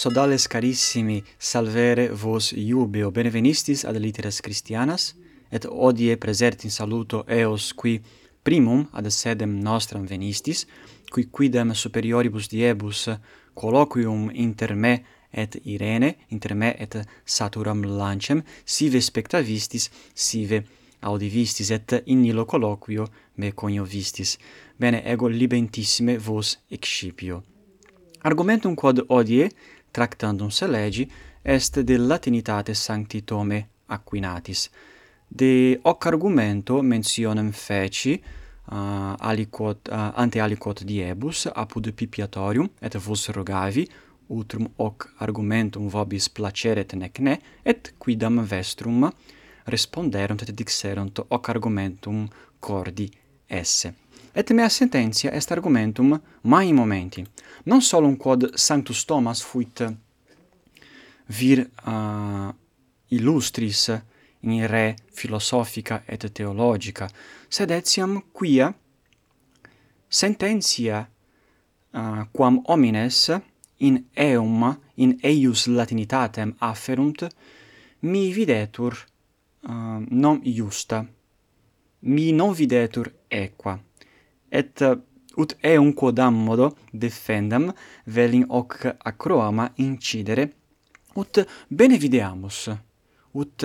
Sodales carissimi, salvere vos iubeo, Benevenistis ad litteras Christianas, et odie presert in saluto eos qui primum ad sedem nostram venistis, qui quidem superioribus diebus colloquium inter me et Irene, inter me et saturam lancem, sive spectavistis, sive audivistis, et in illo colloquio me coniovistis. Bene, ego libentissime vos excipio. Argumentum quod odie tractandum se legi, est de latinitate sancti tome Aquinatis. De hoc argumento mentionem feci, uh, aliquot, uh, ante aliquot diebus apud pipiatorium, et vos rogavi, utrum hoc argumentum vobis placeret nec ne, et quidam vestrum responderunt et dixerunt hoc argumentum cordi esse et mea sententia est argumentum mai momenti. Non solum quod Sanctus Thomas fuit vir uh, illustris in re philosophica et theologica, sed etiam quia sententia uh, quam homines in eum in eius latinitatem afferunt mi videtur uh, non iusta mi non videtur equa et uh, ut eum quodammodo defendam velin hoc acroama incidere ut bene videamus ut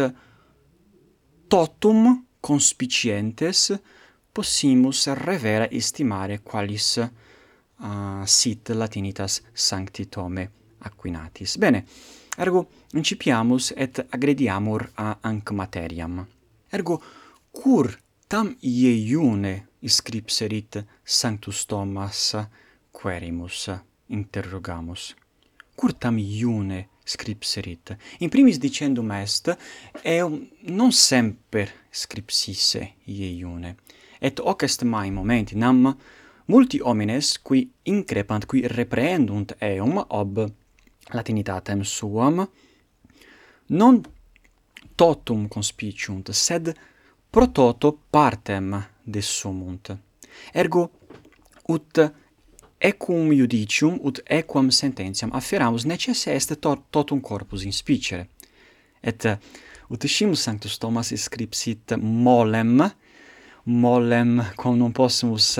totum conspicientes possimus revera estimare qualis uh, sit latinitas sancti tome aquinatis. Bene, ergo incipiamus et agrediamur a anc materiam. Ergo, cur tam ieiune iscripserit Sanctus Thomas querimus interrogamus. Curtam iune scripserit. In primis dicendum est, eum non semper scripsisse ieiune, et hoc est mai momenti nam multi homines qui increpant, qui reprehendunt eum ob latinitatem suam, non totum conspiciunt, sed pro toto partem dessumunt. Ergo ut equum judicium ut equam sententiam afferamus necesse est tot, totum corpus in spicere. Et ut scimus sanctus Thomas scripsit molem molem quam non possumus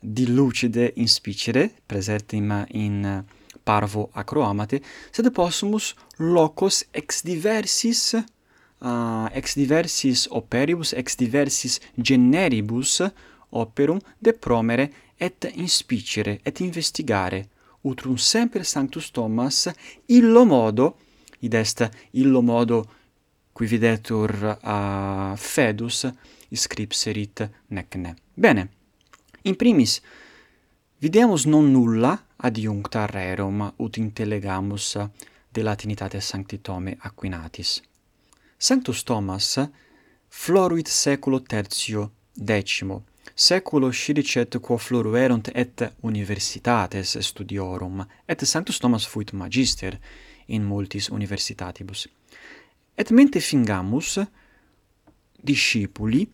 dilucide in spicere presertim in parvo acroamate sed possumus locos ex diversis uh, ex diversis operibus, ex diversis generibus operum de promere et inspicere, et investigare, utrum semper Sanctus Thomas illo modo, id est illo modo qui videtur a uh, fedus scripserit necne. Bene, in primis, videmus non nulla adiuncta rerum ut intelegamus de latinitate Sancti tome Aquinatis. Sanctus Thomas floruit seculo tertio decimo, seculo scilicet quo floruerunt et universitates studiorum, et Sanctus Thomas fuit magister in multis universitatibus. Et mente fingamus discipuli,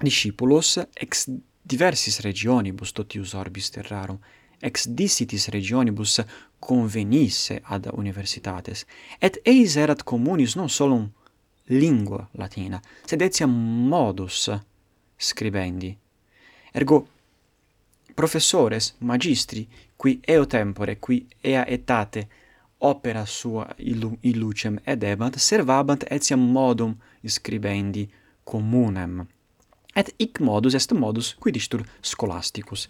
discipulos ex diversis regionibus totius orbis terrarum, ex dissitis regionibus convenisse ad universitates, et eis erat communis non solum lingua latina, sed etiam modus scribendi. Ergo professores, magistri, qui eo tempore, qui ea etate opera sua illu illucem ed ebant, servabant etiam modum scribendi communem. Et hic modus est modus qui distur scholasticus.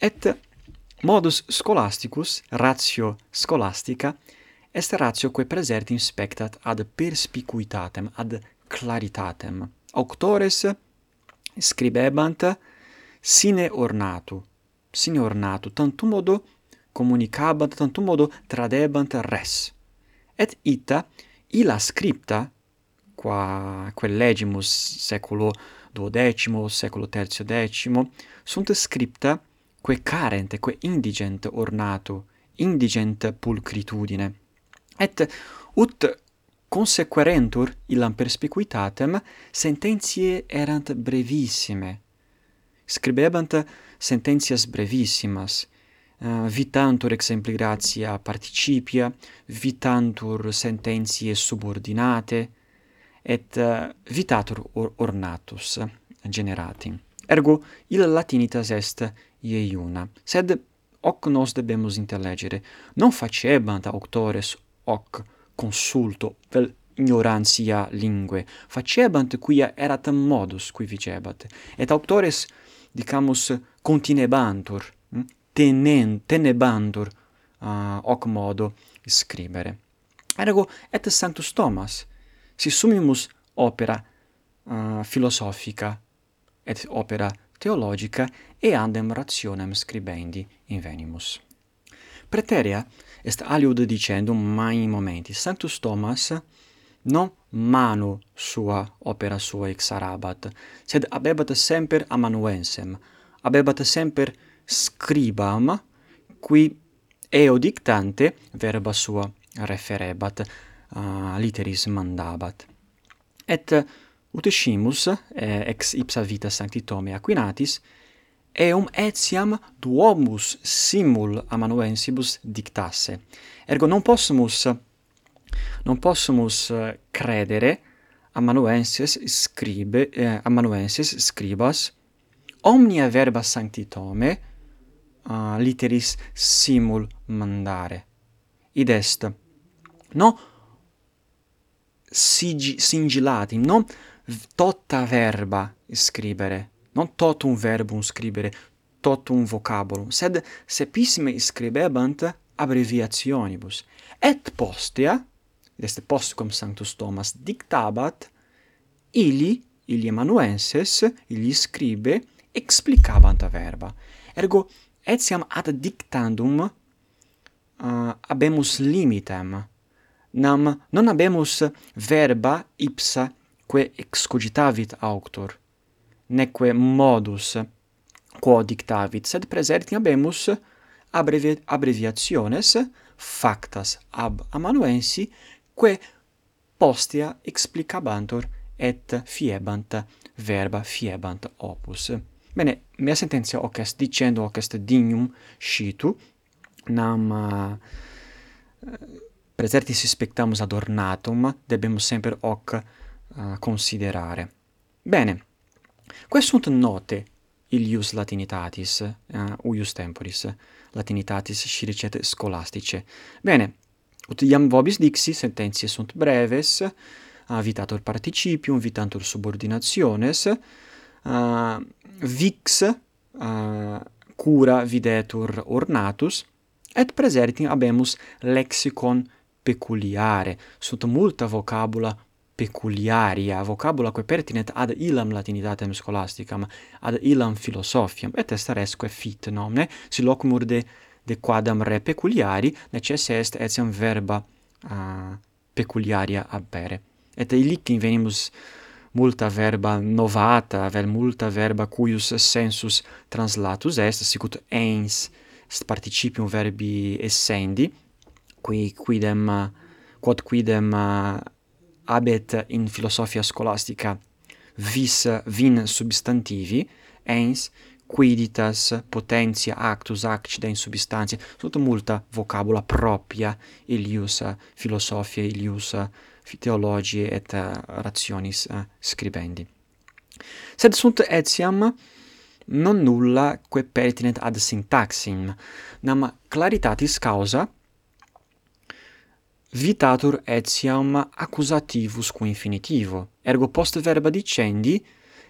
Et modus scholasticus, ratio scholastica, est ratio quae praesertim spectat ad perspicuitatem, ad claritatem. Auctores scribebant sine ornatu, sine ornatu, tantum modo communicabant, tantum modo tradebant res. Et ita illa scripta, qua quel legimus seculo duodecimo, seculo tertio decimo, sunt scripta quae carent, quae indigent ornatu, indigent pulcritudine. Et ut consequerentur illam perspicuitatem sententiae erant brevissime. Scribebant sententias brevissimas, uh, vitantur exempli gratia participia, vitantur sententiae subordinate, et uh, vitatur or ornatus generati. Ergo, il latinitas est ieiuna, sed hoc nos debemus intellegere, non facebant auctores hoc consulto vel ignorantia lingue. Facebant quia erat modus qui vicebat. Et auctores dicamus continebantur hm, tenen tenebantur uh, hoc modo scribere. Ergo et sanctus thomas si summimus opera uh, philosophica et opera theologica e andem rationem scribendi invenimus preterea est aliud dicendum mai momenti. Sanctus Thomas non manu sua opera sua exarabat, sed abebat semper amanuensem, abebat semper scribam, qui eo dictante verba sua referebat, uh, literis mandabat. Et ut scimus, eh, ex ipsa vita sancti Tome Aquinatis, eum etiam duomus simul amanuensibus dictasse. Ergo non possumus non possumus eh, credere amanuenses scribe eh, amanuenses scribas omnia verba sanctitome uh, literis simul mandare. Id est no sigi, singilati, no tota verba scribere, non totum verbum scribere, totum vocabulum, sed sepissime scribebant abbreviationibus. Et postea, est postquam Sanctus Thomas dictabat, ili, ili amanuenses, ili scribe, explicabant a verba. Ergo, etiam ad dictandum ah, uh, habemus limitem, nam non habemus verba ipsa quae excogitavit auctor, neque modus quo dictavit, sed presertim habemus abrevi abbreviationes factas ab amanuensi que postea explicabantur et fiebant verba fiebant opus. Bene, mea sententia hoc est dicendo hoc est dignum scitu nam uh, presertis spectamus adornatum debemus semper hoc uh, considerare. Bene quae sunt note ilius latinitatis, uh, uius temporis, latinitatis scilicet scholastice. Bene, ut iam vobis dixi, sententiae sunt breves, uh, vitator participium, vitantur subordinationes, uh, vix uh, cura videtur ornatus, et presertim habemus lexicon peculiare, sunt multa vocabula peculiaria vocabula quae pertinet ad illam latinitatem scholasticam, ad illam philosophiam, et est resque fit nomne, si locumur de, de quadam re peculiari, necesse est etiam verba uh, peculiaria abere Et illic invenimus multa verba novata, vel multa verba cuius sensus translatus est, sicut ens participium verbi essendi, qui quidem quod quidem habet in philosophia scholastica vis vin substantivi, ens quiditas potentia actus accida in substantia, sunt multa vocabula propria ilius philosophiae, ilius theologiae et rationis scribendi. Sed sunt etiam non nulla quae pertinet ad syntaxim, nam claritatis causa vitatur etiam accusativus cum infinitivo. Ergo post verba dicendi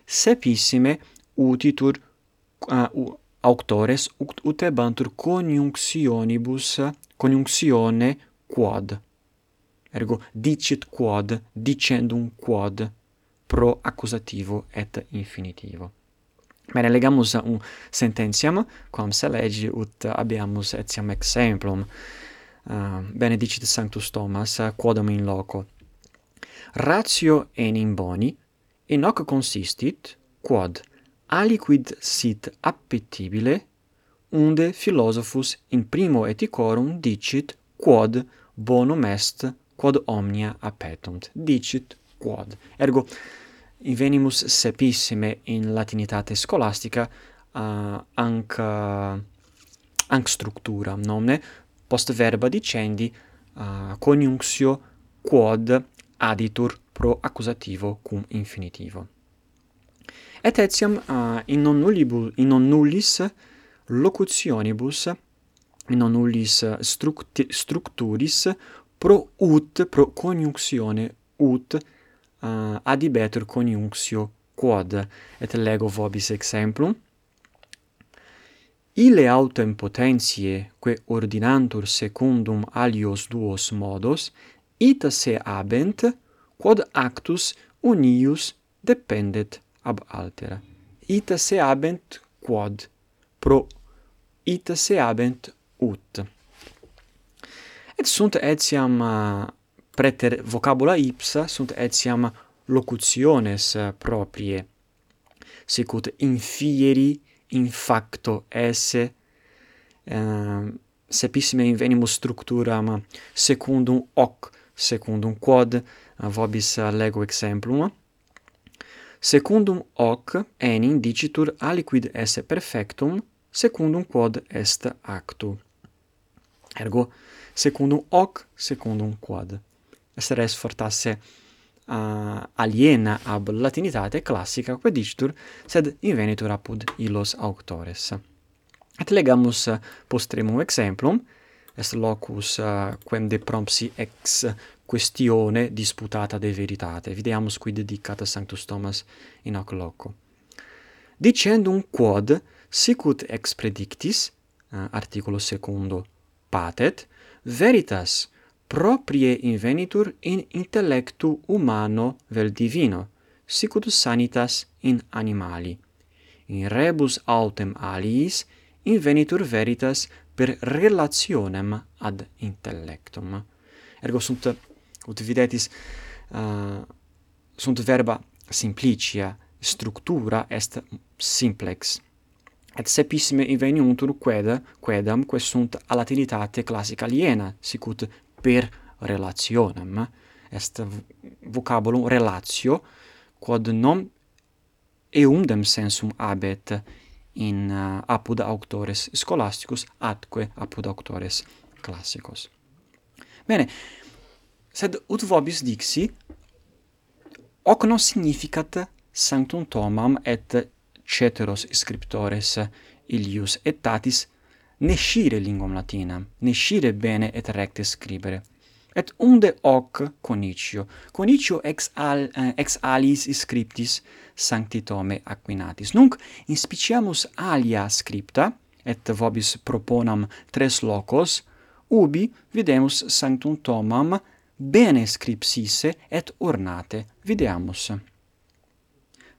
sepissime utitur uh, auctores ut, utebantur coniunctionibus coniunctione quod. Ergo dicit quod, dicendum quod pro accusativo et infinitivo. Bene, legamus un sententiam, quam se legi ut abiamus etiam exemplum. Ah, uh, benedicit sanctus Thomas ah, quodam in loco. Ratio enim boni in hoc consistit quod aliquid sit appetibile unde philosophus in primo eticorum dicit quod bonum est quod omnia appetunt. Dicit quod. Ergo invenimus sepissime in latinitate scholastica uh, ah, anc uh, anc structuram nomne post verba dicendi uh, coniunctio quod aditur pro accusativo cum infinitivo. Et etiam uh, in non nullibus in non nullis locutionibus in non nullis structi, structuris pro ut pro coniunctione ut uh, adibetur coniunctio quod et lego vobis exemplum Ille autem potentiae, quae ordinantur secundum alios duos modos, ita se abent, quod actus unius dependet ab altera. Ita se abent quod, pro ita se abent ut. Et sunt etiam ah, preter vocabula ipsa, sunt etiam locutiones ah, proprie, sicut infieri in facto esse ehm, sepissime invenimus structuram secundum hoc secundum quod vobis lego exemplum secundum hoc enim dicitur aliquid esse perfectum secundum quod est actu. Ergo secundum hoc secundum quod. Est res fortasse uh, aliena ab latinitate classica quaedicitur, sed invenitur apud illos auctores. Et legamus postremum exemplum, est locus uh, quem de prompsi ex questione disputata de veritate. Videamus quid dicata Sanctus Thomas in hoc loco. Dicendum quod sicut ex predictis, uh, articulo secundo, patet, veritas proprie invenitur in intellectu humano vel divino, sicut sanitas in animali. In rebus autem aliis invenitur veritas per relationem ad intellectum. Ergo sunt, ut videtis, uh, sunt verba simplicia, structura est simplex. Et sepissime inveniuntur queda, quedam, quae sunt a latinitate classica aliena, sicut per relationem, est vocabulum relatio, quod non eundem sensum habet in uh, apud auctores scholasticus atque apud auctores classicos. Bene, sed ut vobis dixi, hoc non significat sanctum tomam et ceteros scriptores ilius etatis ne scire linguam latinam, ne scire bene et recte scribere. Et unde hoc conicio, conicio ex, al, eh, ex alis scriptis sancti tome Aquinatis. Nunc inspiciamus alia scripta, et vobis proponam tres locos, ubi videmus sanctum tomam bene scripsisse et ornate videamus.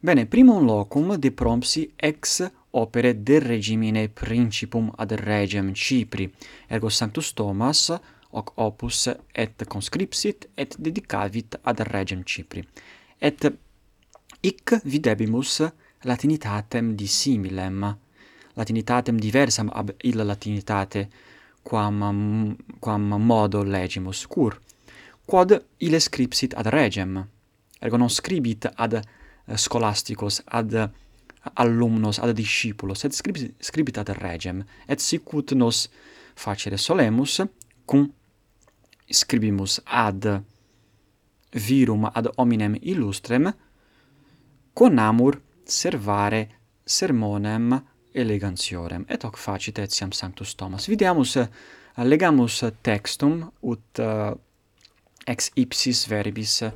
Bene, primum locum de prompsi ex opere de regimine principum ad regem Cipri. Ergo Sanctus Thomas hoc opus et conscripsit et dedicavit ad regem Cipri. Et hic videbimus latinitatem dissimilem, latinitatem diversam ab illa latinitate, quam, quam modo legimus cur, quod ile scripsit ad regem, ergo non scribit ad scholasticos, ad alumnos ad discipulos et scribit, scribit ad regem et sicut nos facere solemus cum scribimus ad virum ad hominem illustrem conamur servare sermonem elegantiorem. Et hoc facit etiam sanctus Thomas. Videamus legamus textum ut uh, ex ipsis verbis ah,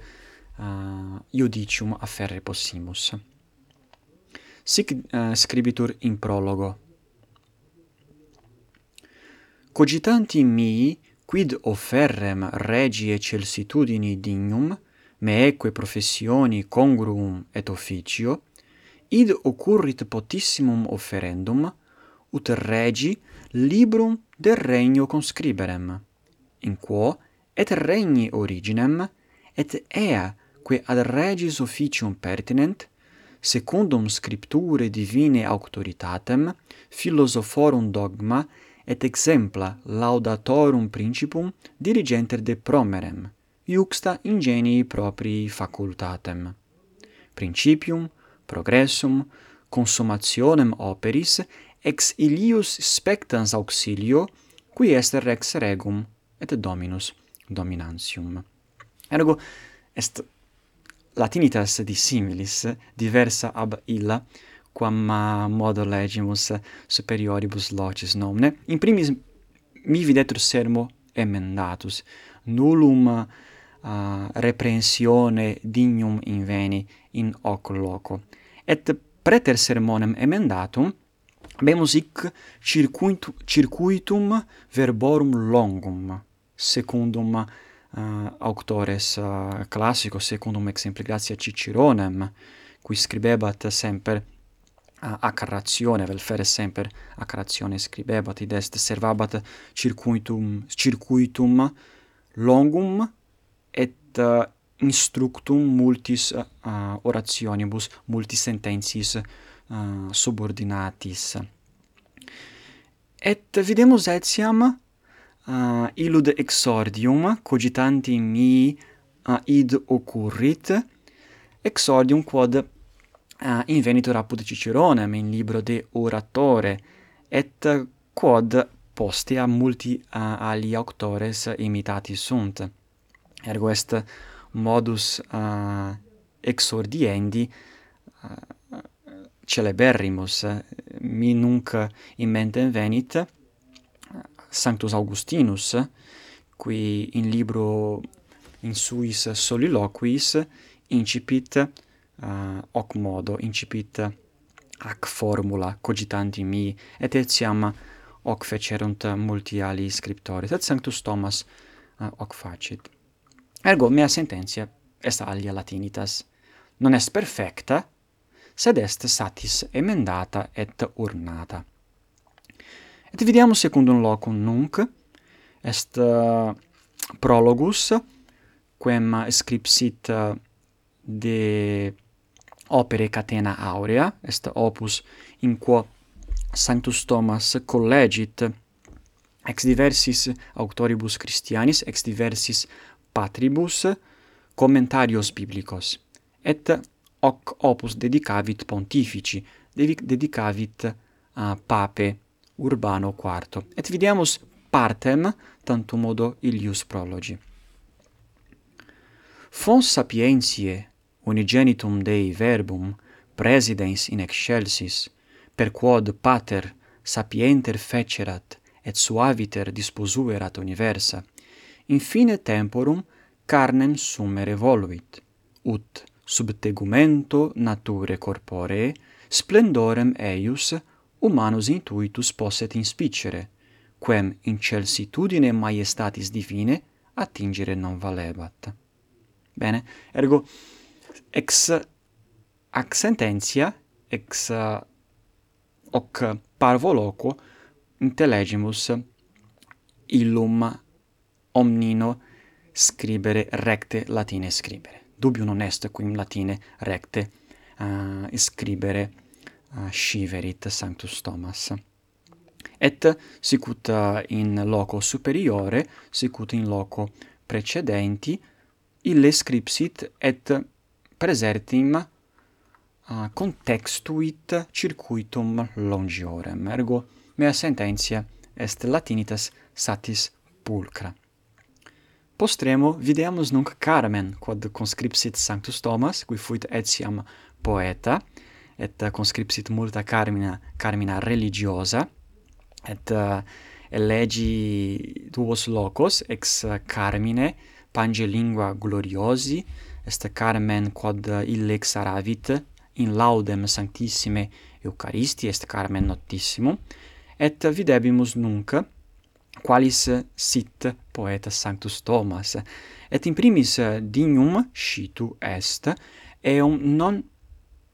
uh, judicium afferre possimus sic uh, scribitur in prologo. Cogitanti mii, quid offerrem regie celsitudini dignum, meeque professioni congruum et officio, id occurrit potissimum offerendum, ut regi librum del regno conscriberem, in quo et regni originem, et ea, que ad regis officium pertinent, secundum scripturae divine auctoritatem, philosophorum dogma et exempla laudatorum principum dirigenter de promerem, iuxta ingenii proprii facultatem. Principium, progressum, consummationem operis ex ilius spectans auxilio, qui est rex regum et dominus dominantium. Ergo est Latinitas dissimilis diversa ab illa quam ah, modo legimus superioribus locis nomne in primis mi videtur sermo emendatus. Nullum ah, uh, reprensione dignum inveni in hoc loco. Et preter sermonem emendatum habemus hic circuitum, circuitum verborum longum secundum Eh, uh, auctores uh, eh, classicos secundum exempli gratia Ciceronem qui scribebat semper eh, uh, ac ratione vel fere semper ac ratione scribebat id est servabat circuitum circuitum longum et uh, instructum multis uh, orationibus multis sententiis uh, subordinatis. Et videmus etiam Ah, uh, illud exordium cogitanti mi uh, id occurrit exordium quod uh, invenitur apud Ciceronem in libro de oratore et quod postea multi uh, ali auctores imitati sunt. Ergo est modus uh, exordiendi uh, celeberrimus. Mi nunc in mentem venit Sanctus Augustinus, qui in libro in suis soliloquis incipit uh, hoc modo, incipit ac formula cogitanti mi, et etiam hoc fecerunt multi ali scriptores, et Sanctus Thomas uh, hoc facit. Ergo mea sententia est alia latinitas, non est perfecta, sed est satis emendata et urnata. Et dividiamo secundum locum nunc, est uh, prologus, quem scripsit uh, de opere catena aurea, est opus in quo Sanctus Thomas collegit ex diversis auctoribus Christianis, ex diversis patribus, commentarios biblicos, et hoc opus dedicavit pontifici, dedicavit uh, pape Urbano IV. Et vidiamus partem tantum modo ilius prologi. Fons sapientiae unigenitum Dei verbum presidens in excelsis per quod pater sapienter fecerat et suaviter disposuerat universa in fine temporum carnem sumere voluit ut sub tegumento naturae corporee splendorem eius humanus intuitus posset inspicere, quem in celsitudine maiestatis divine attingere non valebat. Bene, ergo ex ac sententia ex uh, hoc parvo loquo intellegimus illum omnino scribere recte latine scribere. Dubium non est quim latine recte uh, scribere sciverit Sanctus Thomas. Et sicut eh, in loco superiore, sicut in loco precedenti, ille scripsit et presertim uh, contextuit circuitum longiorem. Ergo mea sententia est latinitas satis pulcra. Postremo videamus nunc Carmen, quod conscripsit Sanctus Thomas, qui fuit etiam poeta, et eh, conscripsit multa carmina carmina religiosa et uh, elegi duos locos ex carmine pange lingua gloriosi est carmen quod illex aravit in laudem sanctissime eucharisti est carmen notissimum et videbimus nunc qualis sit poeta sanctus Thomas et in primis dignum scitu est eum non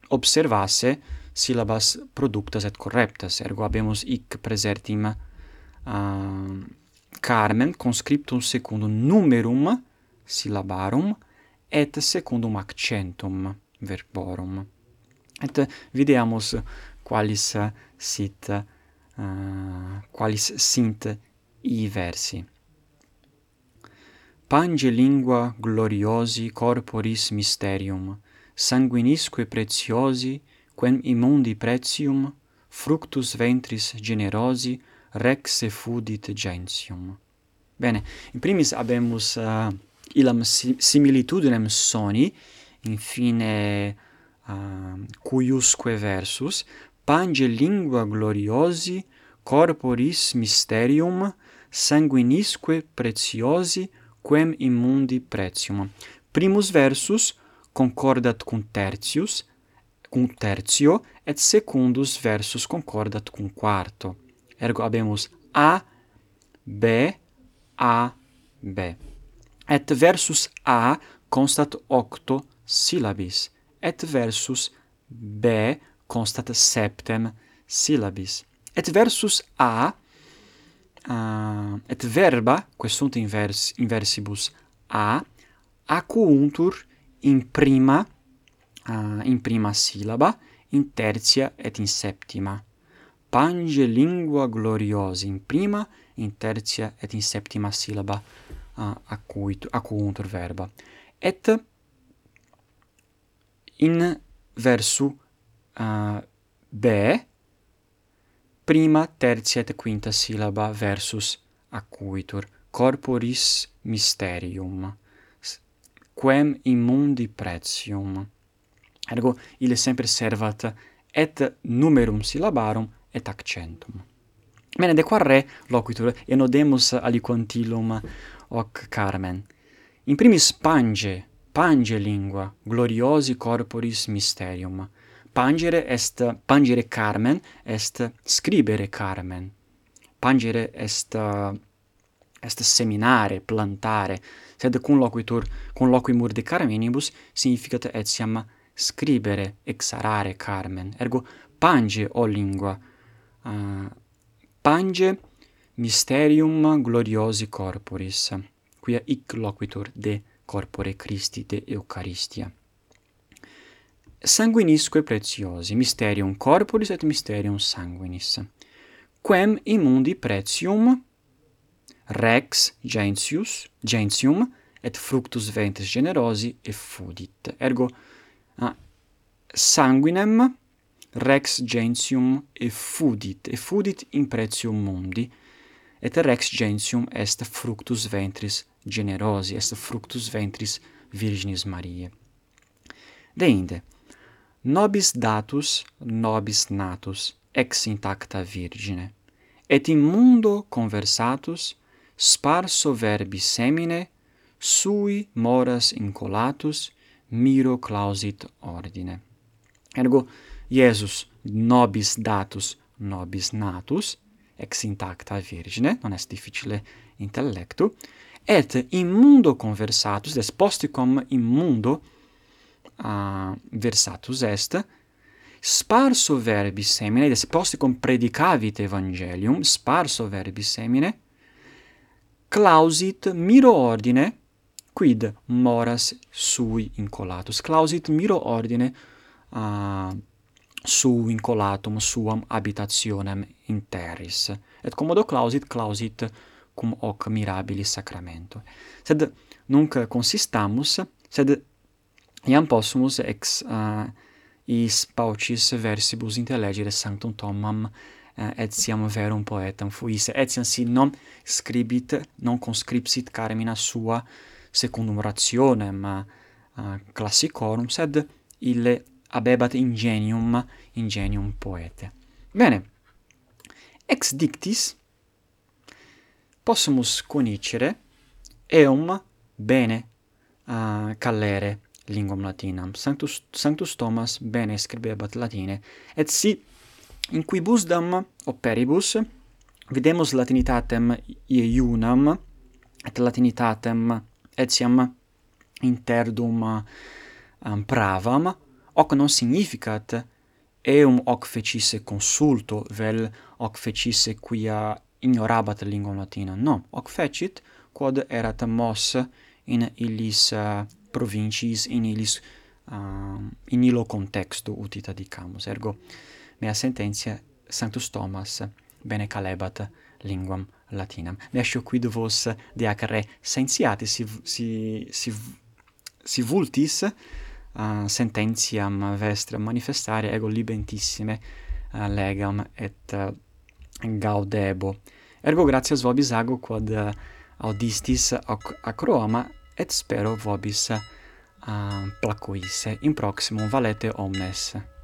observasse syllabas productas et correctas, ergo habemus hic presertim uh, Carmen conscriptum secundum numerum syllabarum et secundum accentum verborum. Et videamus qualis sit uh, qualis sint i versi. Pange lingua gloriosi corporis mysterium sanguinisque preciosi, quem immundi pretium, fructus ventris generosi, rex fudit gentium. Bene, in primis habemus uh, ilam similitudinem soni, in fine uh, cuiusque versus, pange lingua gloriosi, corporis mysterium, sanguinisque preciosi, quem immundi pretium. Primus versus, concordat cum tertius, cum tertio, et secundus versus concordat cum quarto. Ergo habemus A, B, A, B. Et versus A constat octo syllabis, et versus B constat septem syllabis. Et versus A uh, et verba, questunt in vers in versibus A acuuntur, in prima, uh, in prima sillaba, in tertia et in septima. Pange lingua gloriosa in prima, in tertia et in septima sillaba ah, uh, acuit, acuntur verba. Et in versu uh, b prima, tertia et quinta sillaba versus acuitur corporis mysterium quem immundi pretium. Ergo, ille sempre servat et numerum syllabarum et accentum. Bene, de qua re loquitur, enodemus aliquantilum hoc carmen. In primis pange, pange lingua, gloriosi corporis mysterium. Pangere est, pangere carmen est scribere carmen. Pangere est, est seminare, plantare, sed cum loquitur cum loquimur de Carminibus significat etiam scribere, exarare Carmen. Ergo pange o lingua. Uh, pange mysterium gloriosi corporis, quia hic loquitur de corpore Christi de Eucharistia. Sanguinisque preciosi mysterium corporis et mysterium sanguinis. Quem immundi pretium rex gentius, gentium, et fructus ventris generosi effudit. Ergo, ah, sanguinem rex gentium effudit, effudit in pretium mundi, et rex gentium est fructus ventris generosi, est fructus ventris Virginis Mariae. Deinde, nobis datus, nobis natus, ex intacta Virgine, et in mundo conversatus, sparso verbi semine, sui moras incolatus, miro clausit ordine. Ergo, Iesus nobis datus, nobis natus, ex intacta virgine, non est difficile intellectu, et in mundo conversatus, des posticum in mundo uh, versatus est, sparso verbi semine, des posticum predicavit evangelium, sparso verbi semine, clausit miro ordine quid moras sui incolatus? Clausit miro ordine uh, su incolatum suam habitationem in terris. Et commodo clausit clausit cum hoc mirabilis sacramento sed nunc consistamus sed iam possumus ex uh, is paucis versibus intellegere sanctum tomam Eh, etiam verum poetam fuisse, etiam si non scribit, non conscripsit carmina sua secundum rationem uh, eh, classicorum, sed ille abebat ingenium, ingenium poete. Bene, ex dictis possumus conicere eum bene uh, callere linguam latinam. Sanctus, Sanctus Thomas bene scribebat latine, et si in cui busdam operibus videmus latinitatem iunam et latinitatem etiam interdum um, pravam hoc non significat eum hoc fecisse consulto vel hoc fecisse quia ignorabat linguam latina. No hoc fecit quod erat mos in illis eh, uh, provinciis in illis um, in illo contextu utita dicamus ergo mea sententia Sanctus Thomas bene calebat linguam latinam. Nescio quid vos de re sentiati si, si, si, si vultis uh, sententiam vestra manifestare ego libentissime uh, legam et uh, gaudebo. Ergo gratias vobis ago quod uh, audistis ac acroama et spero vobis uh, placuisse. In proximum valete omnes.